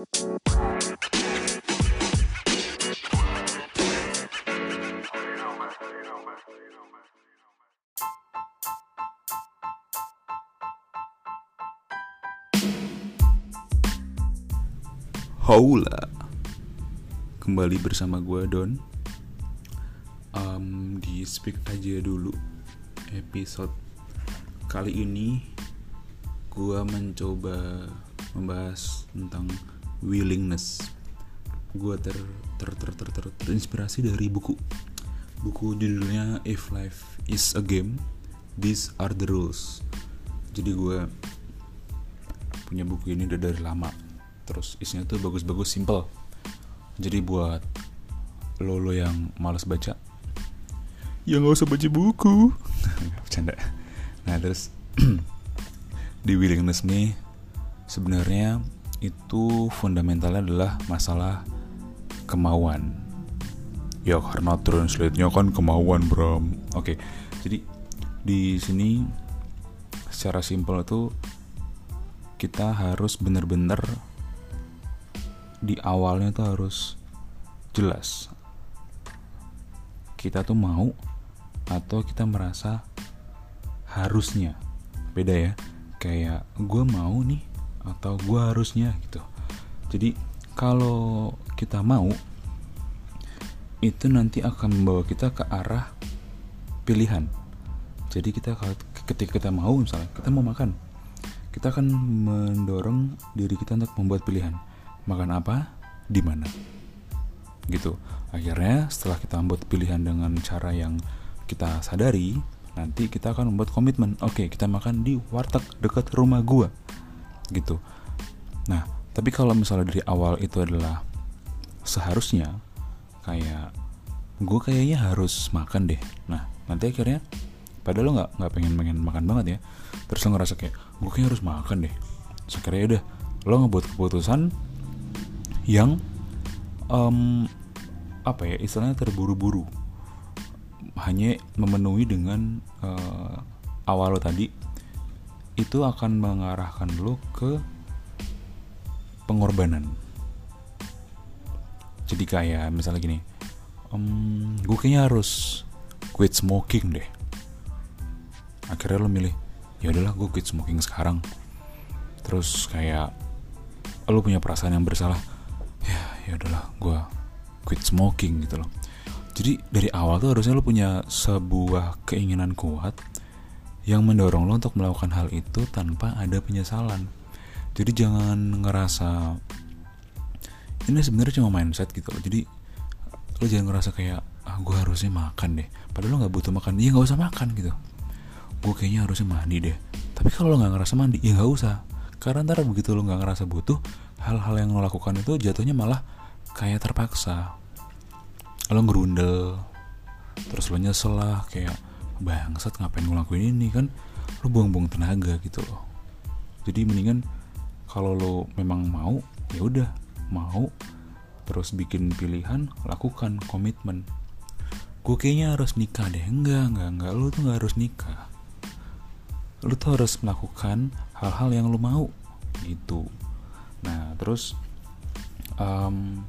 Hola. Kembali bersama gue Don. Um, Di speak aja dulu Episode kali ini Gue mencoba membahas tentang willingness. Gue ter, ter, ter, ter, ter, terinspirasi dari buku. Buku judulnya If Life is a Game These are the rules. Jadi gue punya buku ini udah dari lama. Terus isinya tuh bagus-bagus simple. Jadi buat lo lo yang males baca ya nggak usah baca buku. Bercanda. Nah terus di willingness nih sebenarnya itu fundamentalnya adalah masalah kemauan. Ya karena translate-nya kan kemauan Bram. Oke jadi di sini secara simpel itu kita harus bener-bener di awalnya tuh harus jelas. Kita tuh mau atau kita merasa harusnya. Beda ya kayak gue mau nih atau gue harusnya gitu jadi kalau kita mau itu nanti akan membawa kita ke arah pilihan jadi kita ketika kita mau misalnya kita mau makan kita akan mendorong diri kita untuk membuat pilihan makan apa, di mana. Gitu. Akhirnya setelah kita membuat pilihan dengan cara yang kita sadari, nanti kita akan membuat komitmen. Oke, kita makan di warteg dekat rumah gua. Gitu. Nah, tapi kalau misalnya dari awal itu adalah seharusnya kayak gue kayaknya harus makan deh. Nah, nanti akhirnya padahal lo nggak nggak pengen pengen makan banget ya terus lo ngerasa kayak gue kayaknya harus makan deh terus akhirnya udah lo ngebuat keputusan yang um, apa ya istilahnya terburu-buru hanya memenuhi dengan uh, awal lo tadi itu akan mengarahkan lo ke pengorbanan. Jadi kayak misalnya gini um, gue kayaknya harus quit smoking deh. Akhirnya lo milih ya udahlah gue quit smoking sekarang. Terus kayak lo punya perasaan yang bersalah ya udahlah gue quit smoking gitu loh. Jadi dari awal tuh harusnya lo punya sebuah keinginan kuat yang mendorong lo untuk melakukan hal itu tanpa ada penyesalan. Jadi jangan ngerasa ini sebenarnya cuma mindset gitu loh. Jadi lo jangan ngerasa kayak ah gue harusnya makan deh. Padahal lo nggak butuh makan. Iya nggak usah makan gitu. Gue kayaknya harusnya mandi deh. Tapi kalau lo nggak ngerasa mandi ya nggak usah. Karena ntar begitu lo nggak ngerasa butuh hal-hal yang lo lakukan itu jatuhnya malah kayak terpaksa. Lo ngerundel terus lo nyesel lah kayak bangsat ngapain ngelakuin ini kan? Lo buang-buang tenaga gitu. Loh jadi mendingan kalau lo memang mau ya udah mau. Terus bikin pilihan lakukan komitmen. Gue kayaknya harus nikah deh. Enggak enggak enggak. Lo tuh nggak harus nikah. Lo tuh harus melakukan hal-hal yang lo mau gitu. Nah terus um,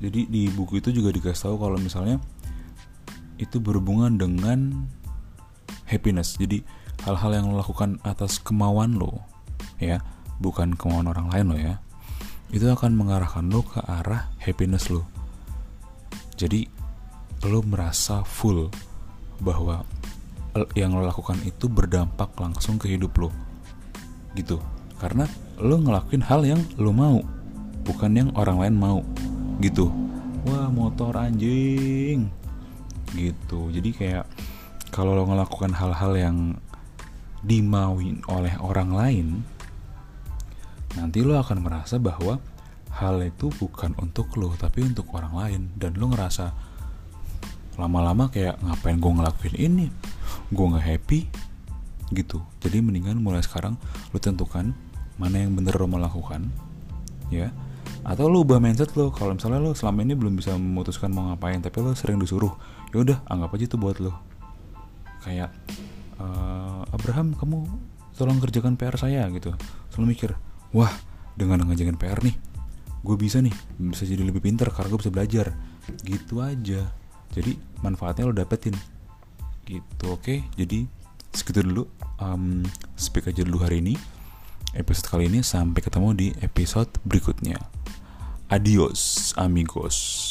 jadi di buku itu juga dikasih tahu kalau misalnya itu berhubungan dengan happiness. Jadi hal-hal yang lo lakukan atas kemauan lo ya bukan kemauan orang lain lo ya itu akan mengarahkan lo ke arah happiness lo. Jadi lo merasa full bahwa yang lo lakukan itu berdampak langsung ke hidup lo gitu. Karena lo ngelakuin hal yang lo mau bukan yang orang lain mau gitu. Wah motor anjing gitu. Jadi kayak kalau lo ngelakukan hal-hal yang dimauin oleh orang lain nanti lo akan merasa bahwa hal itu bukan untuk lo tapi untuk orang lain. Dan lo ngerasa lama-lama kayak ngapain gue ngelakuin ini? Gue nggak happy. Gitu. Jadi mendingan mulai sekarang lo tentukan mana yang bener lo melakukan ya atau lo ubah mindset lo kalau misalnya lo selama ini belum bisa memutuskan mau ngapain tapi lo sering disuruh ya udah anggap aja itu buat lo kayak uh, Abraham kamu tolong kerjakan PR saya gitu. Selalu mikir wah dengan ngerjain PR nih gue bisa nih bisa jadi lebih pinter karena gue bisa belajar. Gitu aja. Jadi manfaatnya lo dapetin. Gitu oke? Okay? jadi segitu dulu um, speak aja dulu hari ini. Episode kali ini sampai ketemu di episode berikutnya Adiós, amigos.